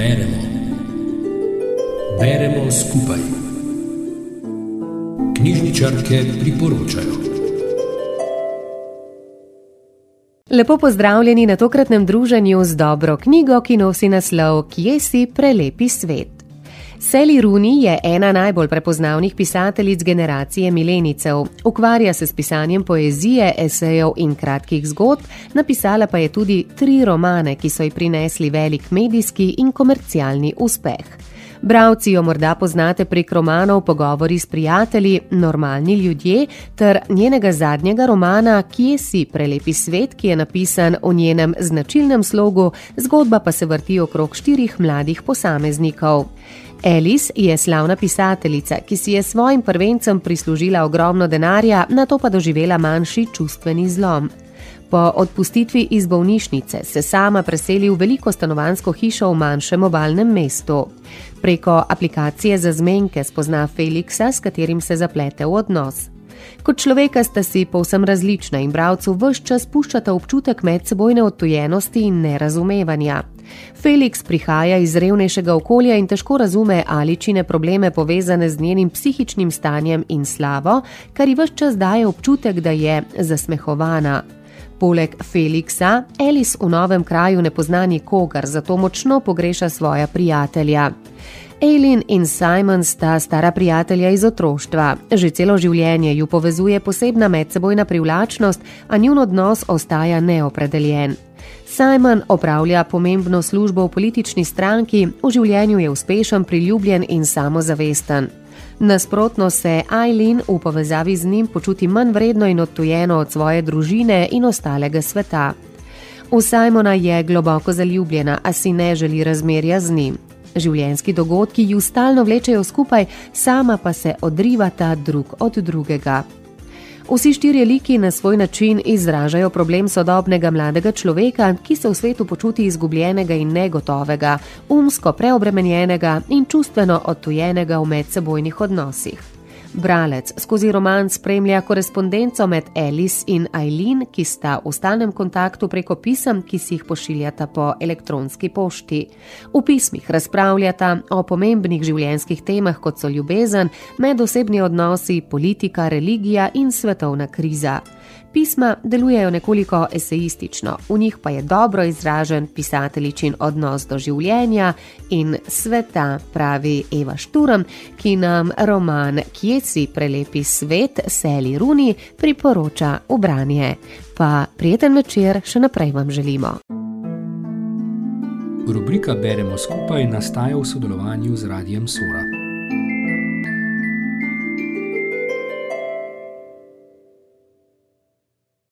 Beremo. Beremo skupaj. Knjižničarke priporočajo. Lepo pozdravljeni na tokratnem druženju z dobro knjigo, ki nosi naslov Kje si prelepi svet. Sally Rooney je ena najbolj prepoznavnih pisateljic generacije milenicev. Ukvarja se s pisanjem poezije, esejev in kratkih zgodb, napisala pa je tudi tri romane, ki so ji prinesli velik medijski in komercialni uspeh. Bravci jo morda poznate prek romanov Pogovori s prijatelji, Normalni ljudje ter njenega zadnjega romana Kje si prelepi svet, ki je napisan v njenem značilnem slogu, zgodba pa se vrti okrog štirih mladih posameznikov. Alice je slavna pisateljica, ki si je svojim prvencem prislužila ogromno denarja, na to pa doživela manjši čustveni zlom. Po odpustitvi iz bolnišnice se sama preseli v veliko stanovansko hišo v manjšem obalnem mestu. Preko aplikacije za zmenke spozna Felixa, s katerim se zaplete v odnos. Kot človeka sta si povsem različna in bravcu vse čas puščata občutek medsebojne odtujenosti in nerazumevanja. Felix prihaja iz revnejšega okolja in težko razume aličine probleme povezane z njenim psihičnim stanjem in slavo, kar ji vse čas daje občutek, da je zasmehovana. Poleg Felixa, Alice v novem kraju ne pozna nikogar, zato močno pogreša svoja prijatelja. Aileen in Simon sta stara prijatelja iz otroštva. Že celo življenje ju povezuje posebna medsebojna privlačnost, a njun odnos ostaja neopredeljen. Simon opravlja pomembno službo v politični stranki, v življenju je uspešen, priljubljen in samozavesten. Nasprotno se Aileen v povezavi z njim počuti manj vredno in odtujeno od svoje družine in ostalega sveta. V Simona je globoko zaljubljena, a si ne želi razmerja z njim. Življenjski dogodki ju stalno vlečejo skupaj, sama pa se odrivata drug od drugega. Vsi štirje liki na svoj način izražajo problem sodobnega mladega človeka, ki se v svetu počuti izgubljenega in negotovega, umsko preobremenjenega in čustveno odtujenega v medsebojnih odnosih. Bralec skozi roman spremlja korespondenco med Alice in Eileen, ki sta v stalnem kontaktu preko pisem, ki si jih pošiljata po elektronski pošti. V pismih razpravljata o pomembnih življenjskih temah, kot so ljubezen, medosebni odnosi, politika, religija in svetovna kriza. Pisma delujejo nekoliko esejistično, v njih pa je dobro izražen pisateljičin odnos do življenja in sveta, pravi Eva Šturm, ki nam roman Kje si prelepi svet, Seli Runi, priporoča v branje. Pa prijeten večer še naprej vam želimo. Rubrika Beremo skupaj nastaja v sodelovanju z Radijem Sora.